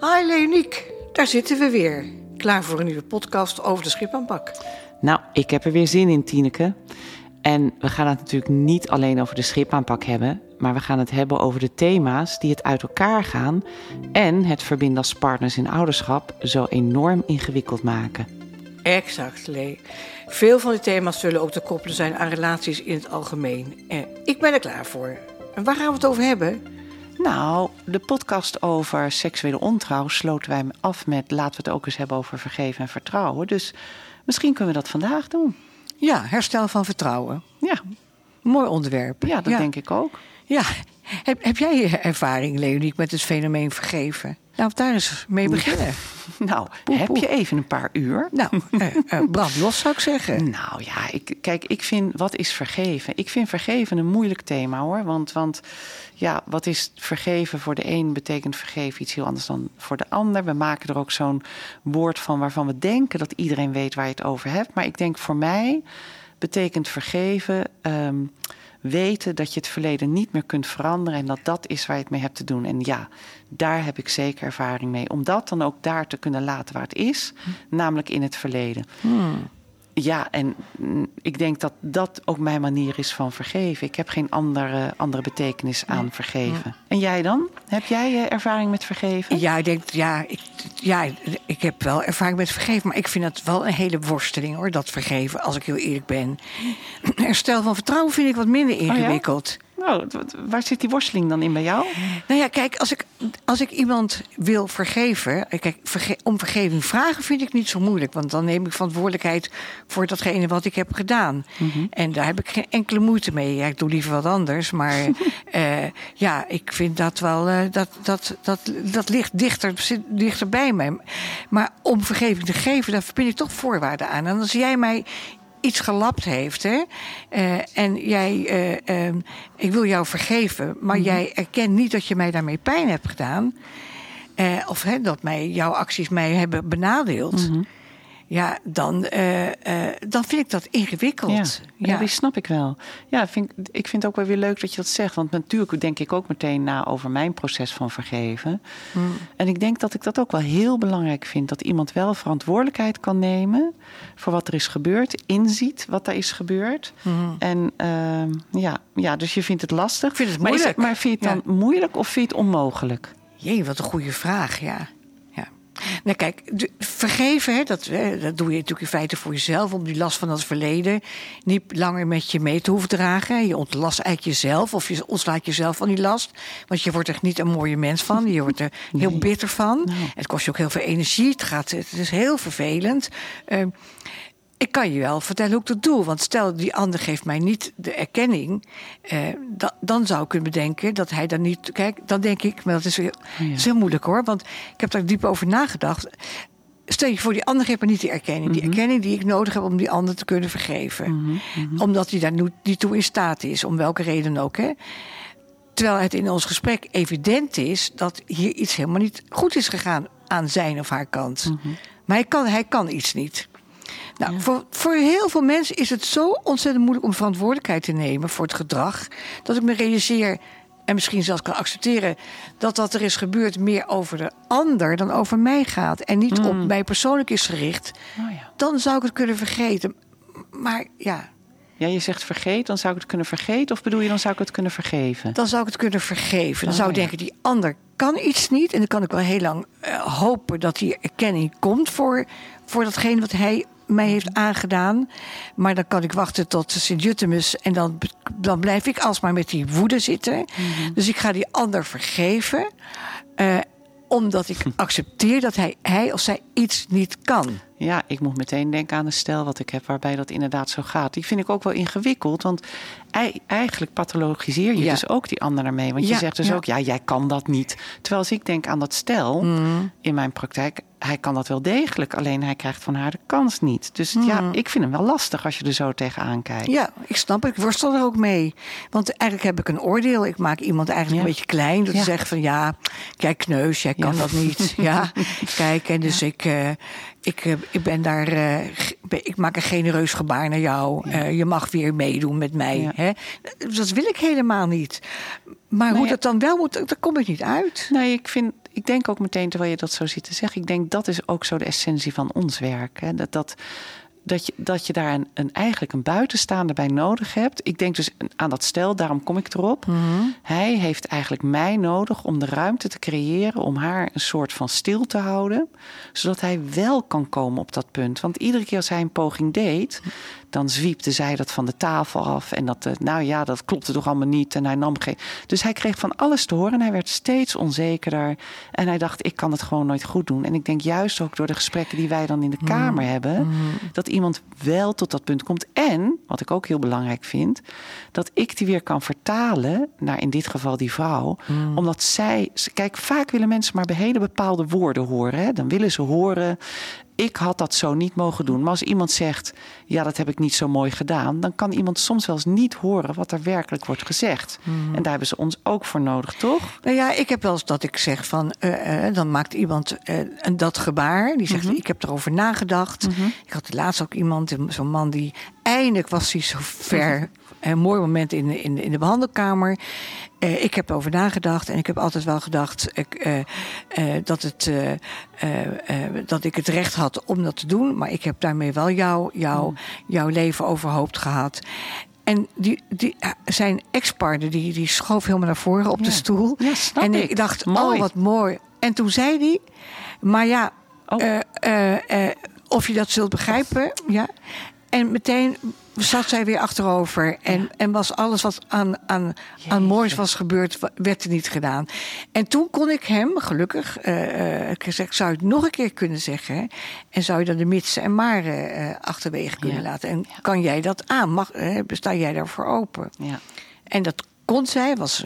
Hi Leoniek, daar zitten we weer. Klaar voor een nieuwe podcast over de schipaanpak. Nou, ik heb er weer zin in, Tineke. En we gaan het natuurlijk niet alleen over de schipaanpak hebben, maar we gaan het hebben over de thema's die het uit elkaar gaan en het verbinden als partners in ouderschap zo enorm ingewikkeld maken. Exact, Lee. Veel van die thema's zullen ook te koppelen zijn aan relaties in het algemeen. En ik ben er klaar voor. En waar gaan we het over hebben? Nou, de podcast over seksuele ontrouw sloten wij af met laten we het ook eens hebben over vergeven en vertrouwen. Dus misschien kunnen we dat vandaag doen. Ja, herstel van vertrouwen. Ja, Mooi onderwerp. ja dat denk ik ook. Ja. Heb, heb jij ervaring, Leoniek, met het fenomeen vergeven? Nou, daar eens mee beginnen. Nou, heb je even een paar uur? nou, eh, eh, brand los zou ik zeggen. Nou ja, ik, kijk, ik vind, wat is vergeven? Ik vind vergeven een moeilijk thema hoor. Want, want ja, wat is vergeven voor de een betekent vergeven iets heel anders dan voor de ander. We maken er ook zo'n woord van waarvan we denken dat iedereen weet waar je het over hebt. Maar ik denk voor mij betekent vergeven ehm, weten dat je het verleden niet meer kunt veranderen en dat dat is waar je het mee hebt te doen. En ja, daar heb ik zeker ervaring mee. Om dat dan ook daar te kunnen laten waar het is, namelijk in het verleden. Ja, en ik denk dat dat ook mijn manier is van vergeven. Ik heb geen andere, andere betekenis aan vergeven. En jij dan? Heb jij eh, ervaring met vergeven? Ja, ik denk, ja ik, ja, ik heb wel ervaring met vergeven, maar ik vind het wel een hele worsteling hoor, dat vergeven, als ik heel eerlijk ben. Herstel van vertrouwen vind ik wat minder ingewikkeld. Nou, w- w- waar zit die worsteling dan in bij jou? Nou ja, kijk, als ik, als ik iemand wil vergeven. Kijk, verge- om vergeving vragen vind ik niet zo moeilijk. Want dan neem ik verantwoordelijkheid voor datgene wat ik heb gedaan. En daar heb ik geen enkele moeite mee. Ja, ik doe liever wat anders. Maar eh, ja, ik vind dat wel. eh, dat, dat, dat, dat ligt dichter, zit dichter bij mij. Maar om vergeving te geven, daar verbind ik toch voorwaarden aan. En als jij mij iets gelapt heeft, hè, eh, en jij, eh, ehm, ik wil jou vergeven, maar jij erkent niet dat je mij daarmee pijn hebt gedaan, eh, of hè, dat mij, jouw acties mij hebben benadeeld, ja, dan, eh, eh, dan vind ik dat ingewikkeld. Ja, ja, die snap ik wel. Ja, vind, ik- vind het ook wel weer leuk dat je dat zegt. Want natuurlijk denk ik ook meteen na over mijn proces van vergeven. En ik denk dat ik dat ook wel heel belangrijk vind. Dat iemand wel verantwoordelijkheid kan nemen voor wat er is gebeurd. Inziet wat er is gebeurd. En ehm, ja, ja, dus je vindt het lastig. Ik vind het maar, moeilijk. maar vind je het dan moeilijk of vind je het onmogelijk? Jee, wat een goede vraag, ja. Nou kijk, vergeven, hè, dat, hè, dat doe je natuurlijk in feite voor jezelf... om die last van het verleden niet langer met je mee te hoeven dragen. Je ontlast eigenlijk jezelf of je ontslaat jezelf van die last. Want je wordt er niet een mooie mens van. Je wordt er heel bitter van. Het kost je ook heel veel energie. Het, gaat, het is heel vervelend. Eh, ik kan je wel vertellen hoe ik dat doe. Want stel, die ander geeft mij niet de erkenning. Eh, da- dan zou ik kunnen bedenken dat hij dan niet. Kijk, dan denk ik, maar dat is heel, ja. dat is heel moeilijk hoor. Want ik heb daar diep over nagedacht. Stel je voor, die ander geeft me niet die erkenning. Die erkenning die ik nodig heb om die ander te kunnen vergeven. Omdat hij daar nu- niet toe in staat is, om welke reden ook. Hè? Terwijl het in ons gesprek evident is dat hier iets helemaal niet goed is gegaan aan zijn of haar kant. Maar hij kan, hij kan iets niet. Nou, voor, voor heel veel mensen is het zo ontzettend moeilijk om verantwoordelijkheid te nemen voor het gedrag. Dat ik me realiseer, en misschien zelfs kan accepteren, dat wat er is gebeurd meer over de ander dan over mij gaat. En niet op mij persoonlijk is gericht. Oh ja. Dan zou ik het kunnen vergeten. Maar ja, ja, je zegt vergeet, dan zou ik het kunnen vergeten. Of bedoel je, dan zou ik het kunnen vergeven? dan zou ik het kunnen vergeven. Dan Oh, zou ik ja. denken, die ander kan iets niet. En dan kan ik wel heel lang eh, hopen dat die erkenning komt voor, voor datgene wat hij mij heeft aangedaan. Maar dan kan ik wachten tot Sint-Jutemus en dan, dan blijf ik alsmaar met die woede zitten. Dus ik ga die ander vergeven. eh, omdat ik accepteer dat hij, hij of zij iets niet kan. Ja, ik moet meteen denken aan een stel wat ik heb waarbij dat inderdaad zo gaat. Die vind ik ook wel ingewikkeld, want ei- eigenlijk pathologiseer je Ja. dus ook die ander daarmee. Want je zegt dus ja. ook, ja, jij kan dat niet. Terwijl als ik denk aan dat stel in mijn praktijk, hij kan dat wel degelijk, alleen hij krijgt van haar de kans niet. Dus ja, ik vind hem wel lastig als je er zo tegenaan kijkt. Ja, ik snap het. Ik worstel er ook mee. Want eigenlijk heb ik een oordeel. Ik maak iemand eigenlijk een beetje klein. Door Ja. te zeggen van ja, kijk kneus, jij kan dat niet. Ja, kijk. En dus ik, eh, ik, eh, ik ben daar, uh, ik maak een genereus gebaar naar jou. Uh, je mag weer meedoen met mij. Ja. Hè? Dat wil ik helemaal niet. Maar hoe dat dan wel moet, daar kom ik niet uit. Nee, ik vind, ik denk ook meteen terwijl je dat zo ziet te zeggen, ik denk dat is ook zo de essentie van ons werk. Hè? Dat, dat, dat je, dat je daar een, een, eigenlijk een buitenstaander bij nodig hebt. Ik denk dus aan dat stel, daarom kom ik erop. Mhm. Hij heeft eigenlijk mij nodig om de ruimte te creëren om haar een soort van stil te houden, zodat hij wel kan komen op dat punt. Want iedere keer als hij een poging deed, dan zwiepte zij dat van de tafel af. En dat, eh, nou ja, dat klopte toch allemaal niet. En hij nam geen. Dus hij kreeg van alles te horen en hij werd steeds onzekerder. En hij dacht, ik kan het gewoon nooit goed doen. En ik denk juist ook door de gesprekken die wij dan in de Mm. kamer hebben, dat iemand wel tot dat punt komt. En, wat ik ook heel belangrijk vind, dat ik die weer kan vertalen naar in dit geval die vrouw. Omdat zij, kijk, vaak willen mensen maar bij hele bepaalde woorden horen. Hè? Dan willen ze horen ik had dat zo niet mogen doen. Maar als iemand zegt, ja, dat heb ik niet zo mooi gedaan, dan kan iemand soms wel eens niet horen wat er werkelijk wordt gezegd. En daar hebben ze ons ook voor nodig, toch? Nou ja, ik heb wel eens dat ik zeg van, uh, uh, dan maakt iemand uh, een dat gebaar. Die zegt, ik heb erover nagedacht. Ik had laatst ook iemand, zo'n man die eindelijk was hij zo ver. Een mooi moment in, in, in de behandelkamer. Uh, ik heb erover nagedacht en ik heb altijd wel gedacht ik, uh, uh, dat, het, dat ik het recht had om dat te doen. Maar ik heb daarmee wel jou, jou, jouw leven overhoop gehad. En die, die, zijn ex-partner die, die schoof helemaal naar voren op ja. de stoel. Ja, en ik, ik dacht, mooi. oh wat mooi. En toen zei hij, maar ja, oh. of je dat zult begrijpen. Ja. En meteen zat zij weer achterover. En, ja. en was alles wat aan, aan, aan moois was gebeurd, werd er niet gedaan. En toen kon ik hem, gelukkig, uh, ik zeg, zou het nog een keer kunnen zeggen? En zou je dan de mitsen en maren uh, achterwege kunnen ja. laten? En ja. kan jij dat aan? Mag, uh, sta jij daarvoor open? Ja. En dat kon zij. Was,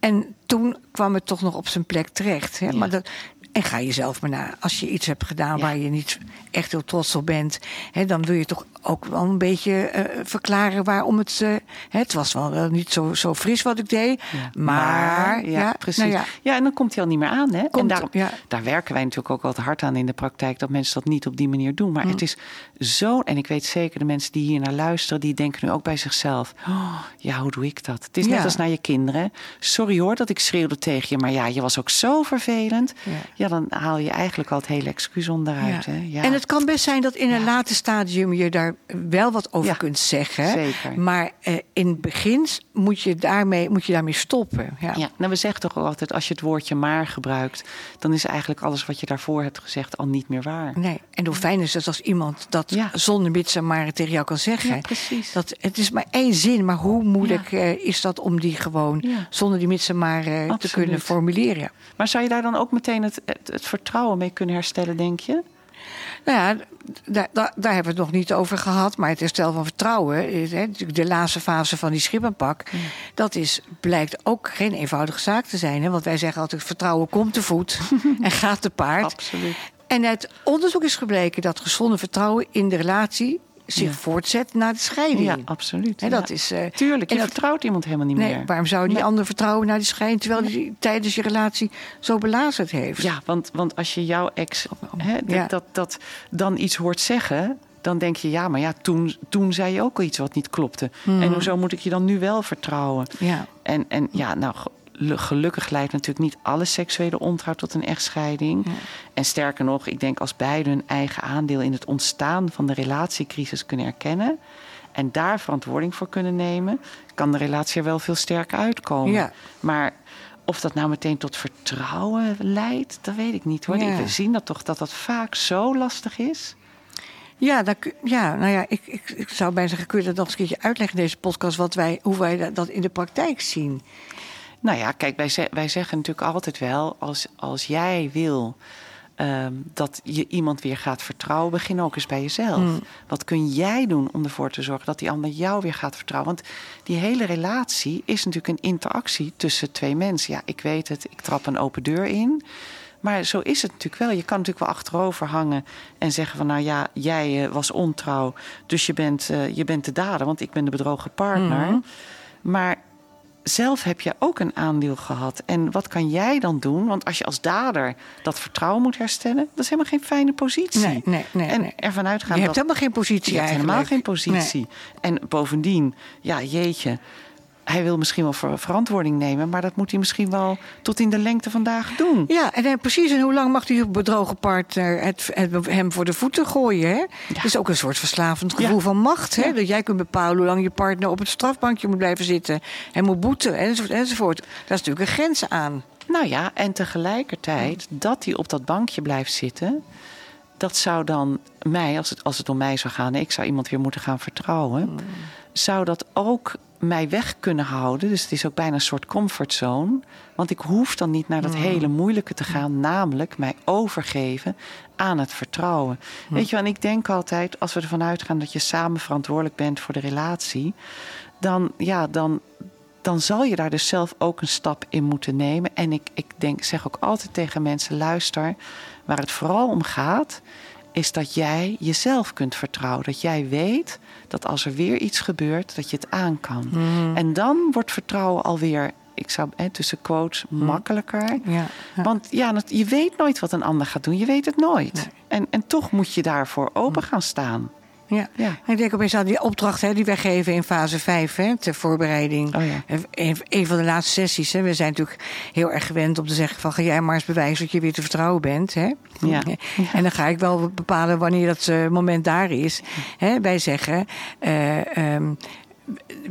en toen kwam het toch nog op zijn plek terecht. Hè? Maar dat, en ga jezelf maar na. Als je iets hebt gedaan ja. waar je niet echt heel trots op bent, hè, dan wil je toch ook wel een beetje uh, verklaren waarom het. Uh, het was wel niet zo, zo fris wat ik deed. Ja. Maar, ja, ja, precies. Nou ja. en dan komt hij al niet meer aan. Hè? Komt, en daarom, daar werken wij natuurlijk ook wat hard aan in de praktijk, dat mensen dat niet op die manier doen. Maar Mm. het is zo, en ik weet zeker, de mensen die hier naar luisteren, die denken nu ook bij zichzelf: oh, ja, hoe doe ik dat? Het is net als naar je kinderen. Sorry hoor dat ik schreeuwde tegen je, maar ja, je was ook zo vervelend. Ja, dan haal je eigenlijk al het hele excuus onderuit. Ja. Hè? Ja. En het kan best zijn dat in een later stadium je daar wel wat over kunt zeggen. zeker. Maar eh, in het begin moet je daarmee, moet je daarmee stoppen. Ja. Nou we zeggen toch altijd, als je het woordje maar gebruikt, dan is eigenlijk alles wat je daarvoor hebt gezegd al niet meer waar. Nee. En hoe fijn is het als iemand dat zonder mits en maren tegen jou kan zeggen. Ja, precies. Dat, het is maar één zin, maar hoe moeilijk eh, is dat om die gewoon zonder die mits en maren te kunnen formuleren? Maar zou je daar dan ook meteen het, het, het vertrouwen mee kunnen herstellen, denk je? Nou ja, daar, daar, daar hebben we het nog niet over gehad. Maar het herstel van vertrouwen, is, hè, natuurlijk de laatste fase van die schippenpak... dat is, blijkt ook geen eenvoudige zaak te zijn. Hè? Want wij zeggen altijd, vertrouwen komt te voet en gaat te paard. Absoluut. En uit onderzoek is gebleken dat gezonde vertrouwen in de relatie... zich voortzet na de scheiding. Ja, absoluut. Hè, dat Ja. is, eh, Tuurlijk, je en dat- vertrouwt iemand helemaal niet Nee, meer. waarom zou je die Nee. ander vertrouwen na die scheiding... terwijl die tijdens je relatie zo belazerd heeft? Ja, want, want als je jouw ex hè, dat, dat, dat dan iets hoort zeggen, dan denk je, ja, maar ja, toen, toen zei je ook al iets wat niet klopte. En hoezo moet ik je dan nu wel vertrouwen? Ja. En, en ja, nou, gelukkig leidt natuurlijk niet alle seksuele ontrouw tot een echtscheiding. En sterker nog, ik denk als beiden hun eigen aandeel in het ontstaan van de relatiecrisis kunnen erkennen. En daar verantwoording voor kunnen nemen, kan de relatie er wel veel sterker uitkomen. Ja. Maar of dat nou meteen tot vertrouwen leidt, dat weet ik niet hoor. Ja. We zien dat toch dat dat vaak zo lastig is. Ja, ja, nou ja, ik, ik, ik zou bijna zeggen, kun je dat nog eens een keertje uitleggen in deze podcast, wat wij, hoe wij dat in de praktijk zien? Nou ja, kijk, wij, ze- wij zeggen natuurlijk altijd wel: als, als jij wil ehm, dat je iemand weer gaat vertrouwen, begin ook eens bij jezelf. Wat kun jij doen om ervoor te zorgen dat die ander jou weer gaat vertrouwen? Want die hele relatie is natuurlijk een interactie tussen twee mensen. Ja, ik weet het, ik trap een open deur in. Maar zo is het natuurlijk wel. Je kan natuurlijk wel achterover hangen en zeggen van... nou ja, jij eh, was ontrouw, dus je bent, eh, je bent de dader... want ik ben de bedrogen partner. Maar zelf heb je ook een aandeel gehad. En wat kan jij dan doen? Want als je als dader dat vertrouwen moet herstellen, dat is helemaal geen fijne positie. Nee, nee, nee, en ervan uitgaan Je dat hebt helemaal geen positie je hebt eigenlijk. helemaal geen positie. En bovendien, ja, jeetje. Hij wil misschien wel ver- verantwoording nemen, maar dat moet hij misschien wel tot in de lengte vandaag doen. Ja, en dan precies. En hoe lang mag die bedrogen partner het, het- hem voor de voeten gooien? Hè? Het is ook een soort verslavend gevoel Ja. van macht. Hè? Ja. Dat jij kunt bepalen hoe lang je partner op het strafbankje moet blijven zitten. En moet boeten, enzovoort, enzovoort. Daar is natuurlijk een grens aan. Nou ja, en tegelijkertijd dat hij op dat bankje blijft zitten. Dat zou dan mij, als het, als het om mij zou gaan, ik zou iemand weer moeten gaan vertrouwen. Zou dat ook mij weg kunnen houden. Dus het is ook bijna een soort comfortzone. Want ik hoef dan niet naar dat hele moeilijke te gaan, namelijk mij overgeven aan het vertrouwen. Weet je, wel, en ik denk altijd, als we ervan uitgaan dat je samen verantwoordelijk bent voor de relatie, dan, ja, dan, dan zal je daar dus zelf ook een stap in moeten nemen. En ik, ik denk, zeg ook altijd tegen mensen: luister, waar het vooral om gaat, is dat jij jezelf kunt vertrouwen. Dat jij weet dat als er weer iets gebeurt, dat je het aan kan. En dan wordt vertrouwen alweer, ik zou hè, tussen quotes, makkelijker. Ja, ja. Want ja, je weet nooit wat een ander gaat doen. Je weet het nooit. En, en toch moet je daarvoor open gaan staan. Ja. Ja. Ik denk opeens aan die opdracht hè, die wij geven in fase 5, hè, ter voorbereiding. Oh ja. Een, een van de laatste sessies. Hè. We zijn natuurlijk heel erg gewend om te zeggen van ga jij maar eens bewijzen dat je weer te vertrouwen bent. Hè. Ja. En dan ga ik wel bepalen wanneer dat eh, moment daar is. Hè. Wij zeggen. eh, ehm,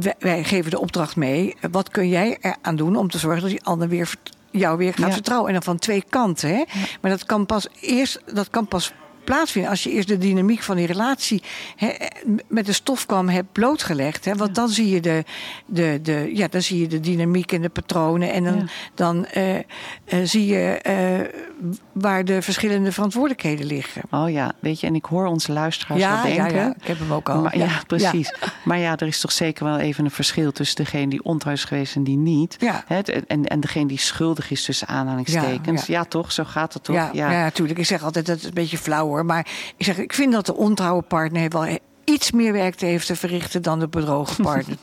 wij, wij geven de opdracht mee. Wat kun jij eraan doen om te zorgen dat die ander weer jou weer gaat vertrouwen? En dan van twee kanten. Hè? Maar dat kan pas eerst, dat kan pas plaatsvinden als je eerst de dynamiek van die relatie met de stofkam hebt blootgelegd. Want dan zie je de, de, de, ja, dan zie je de dynamiek en de patronen. En dan, Ja. dan eh, eh, zie je eh, waar de verschillende verantwoordelijkheden liggen. Oh ja, weet je, en ik hoor onze luisteraars Ja, wel denken. ja, ik heb hem ook al. Maar, ja, precies. Maar ja, er is toch zeker wel even een verschil tussen degene die ontrouw is geweest en die niet. Ja. Het, en, en degene die schuldig is tussen aanhalingstekens. Ja, toch? Zo gaat het toch? Ja, ja. natuurlijk. Ik zeg altijd dat het een beetje flauw Maar ik zeg, ik vind dat de ontrouwe partner wel iets meer werk te heeft te verrichten dan de bedrogen partner.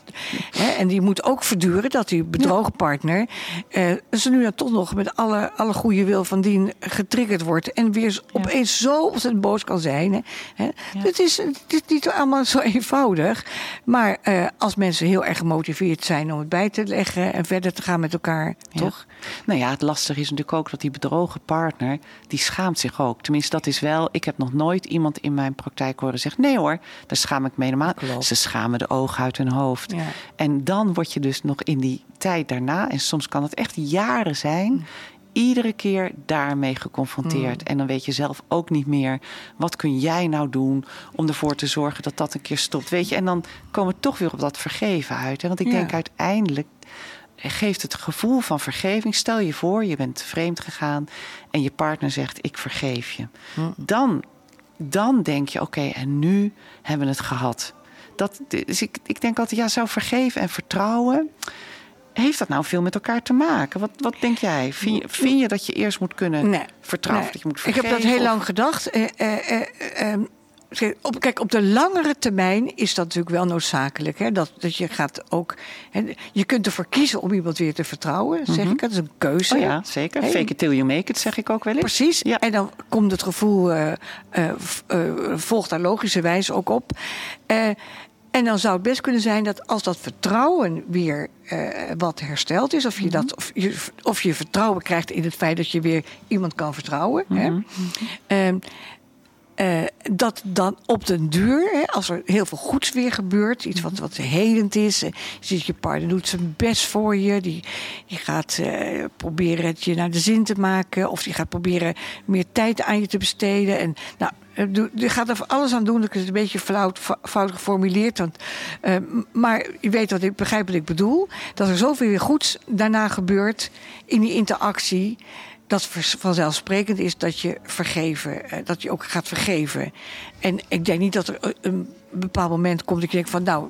En die moet ook verduren dat die bedrogen partner eh, ze nu dan toch nog met alle, alle goede wil van dien getriggerd wordt en weer opeens zo ontzettend boos kan zijn. Hè. Hè. Het, is, het is niet allemaal zo eenvoudig. Maar eh, als mensen heel erg gemotiveerd zijn om het bij te leggen en verder te gaan met elkaar, toch? Nou ja, het lastige is natuurlijk ook dat die bedrogen partner, die schaamt zich ook. Tenminste, dat is wel, ik heb nog nooit iemand in mijn praktijk horen zeggen, nee hoor, daar schaam ik me helemaal. Klopt. Ze schamen de ogen uit hun hoofd. Ja. En dan word je dus nog in die tijd daarna, en soms kan het echt jaren zijn, iedere keer daarmee geconfronteerd. En dan weet je zelf ook niet meer, wat kun jij nou doen om ervoor te zorgen dat dat een keer stopt. Weet je, en dan komen we toch weer op dat vergeven uit. Hè? Want ik Ja. denk uiteindelijk geeft het gevoel van vergeving. Stel je voor, je bent vreemd gegaan en je partner zegt: Ik vergeef je. Dan, dan denk je: Oké, en nu hebben we het gehad. Dat, dus ik, ik denk altijd: ja, zou vergeven en vertrouwen. Heeft dat nou veel met elkaar te maken? Wat, wat denk jij? Vind je, vind je dat je eerst moet kunnen Nee. vertrouwen? Nee. Dat je moet ik vergeven? heb dat heel of- lang gedacht. Eh, eh, eh, ehm, op, kijk, op de langere termijn is dat natuurlijk wel noodzakelijk. Hè? Dat, dat je gaat ook. Hè, je kunt ervoor kiezen om iemand weer te vertrouwen, zeg ik. Dat is een keuze. Oh ja, zeker. Hey. Fake it till you make it, zeg ik ook wel eens. Precies. Ja. En dan komt het gevoel, eh, v- eh, volgt daar logischerwijs ook op. En dan zou het best kunnen zijn dat als dat vertrouwen weer wat hersteld is, of je, dat, of, je, of je vertrouwen krijgt in het feit dat je weer iemand kan vertrouwen. Hè? Eh, dat dan op den duur, hè, als er heel veel goeds weer gebeurt, iets wat, wat helend is, eh, je ziet je partner doet zijn best voor je, die, gaat eh, proberen het je naar de zin te maken, of die gaat proberen meer tijd aan je te besteden. En nou, je gaat er alles aan doen. Ik is een beetje fout, geformuleerd. Want, maar je weet wat ik begrijp wat ik bedoel. Dat er zoveel weer goeds daarna gebeurt in die interactie dat vanzelfsprekend is dat je vergeven, eh, dat je ook gaat vergeven. En ik denk niet dat er een- een bepaald moment komt dat je denkt van nou,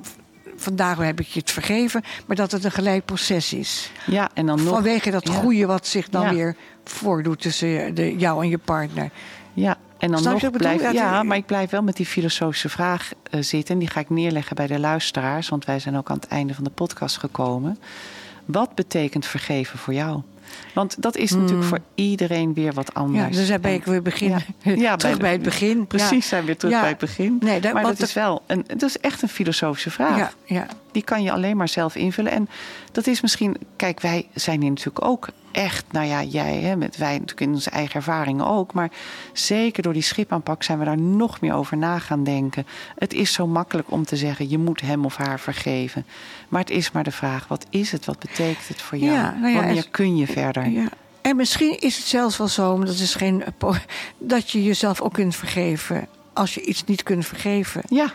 vandaag heb ik je het vergeven, maar dat het een gelijk proces is. Ja, en dan nog. Vanwege dat ja. goede wat zich dan Ja. weer voordoet tussen de, jou en je partner. Ja, en dan Snap nog blijf, Ja, maar ik blijf wel met die filosofische vraag eh, zitten. En die ga ik neerleggen bij de luisteraars, want wij zijn ook aan het einde van de podcast gekomen. Wat betekent vergeven voor jou? Want dat is natuurlijk voor iedereen weer wat anders. Hmm. Ja, dus daar ben ik weer beginnen. Ja, terug de- bij het begin. Precies, zijn we weer terug bij het begin. Nee, dat- maar dat is wel een, dat is echt een filosofische vraag. Ja, ja. Die kan je alleen maar zelf invullen. En dat is misschien, kijk, wij zijn hier natuurlijk ook echt, nou ja, jij, hè, met wij natuurlijk in onze eigen ervaringen ook. Maar zeker door die schipaanpak zijn we daar nog meer over na gaan denken. Het is zo makkelijk om te zeggen, je moet hem of haar vergeven. Maar het is maar de vraag, wat is het? Wat betekent het voor jou? Ja, nou ja, Wanneer kun je verder? Ja. En misschien is het zelfs wel zo, maar dat is geen. dat je jezelf ook kunt vergeven als je iets niet kunt vergeven. Ja.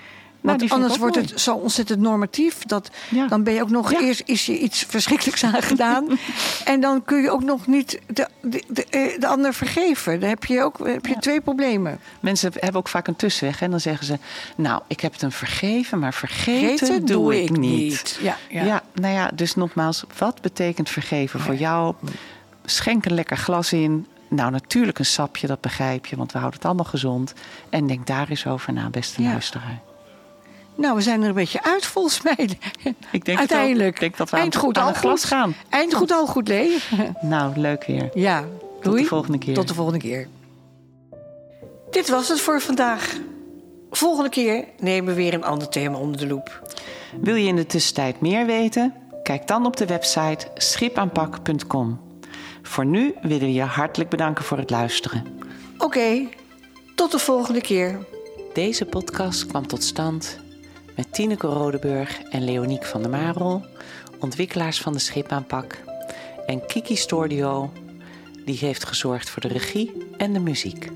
Want anders wordt mooi. het zo ontzettend normatief. Dat, Ja. Dan ben je ook nog Ja. eerst is je iets verschrikkelijks aangedaan. en dan kun je ook nog niet de, de, de, eh, de ander vergeven. Dan heb je ook heb je twee problemen. Mensen hebben ook vaak een tussenweg. En dan zeggen ze, nou, ik heb het hem vergeven, maar vergeten, Vergeten doe, ik niet. Ja, ja. Ja. nou ja, dus nogmaals, wat betekent vergeven voor jou? Schenk een lekker glas in. Nou, natuurlijk een sapje, dat begrijp je, want we houden het allemaal gezond. En denk daar eens over na, beste luisteraar. Nou, we zijn er een beetje uit volgens mij. Ik denk Uiteindelijk. Ik denk dat we aan, Eind goed, aan al glas goed. gaan. Eind goed, al goed, Lee. Nou, leuk weer. Ja, Tot doei. de volgende keer. Tot de volgende keer. Dit was het voor vandaag. Volgende keer nemen we weer een ander thema onder de loep. Wil je in de tussentijd meer weten? Kijk dan op de website schipaanpak.com. Voor nu willen we je hartelijk bedanken voor het luisteren. Oké, tot de volgende keer. Deze podcast kwam tot stand met Tineke Rodeburg en Leoniek van der Marel, ontwikkelaars van de Schipaanpak, en Kiki Stordio, die heeft gezorgd voor de regie en de muziek.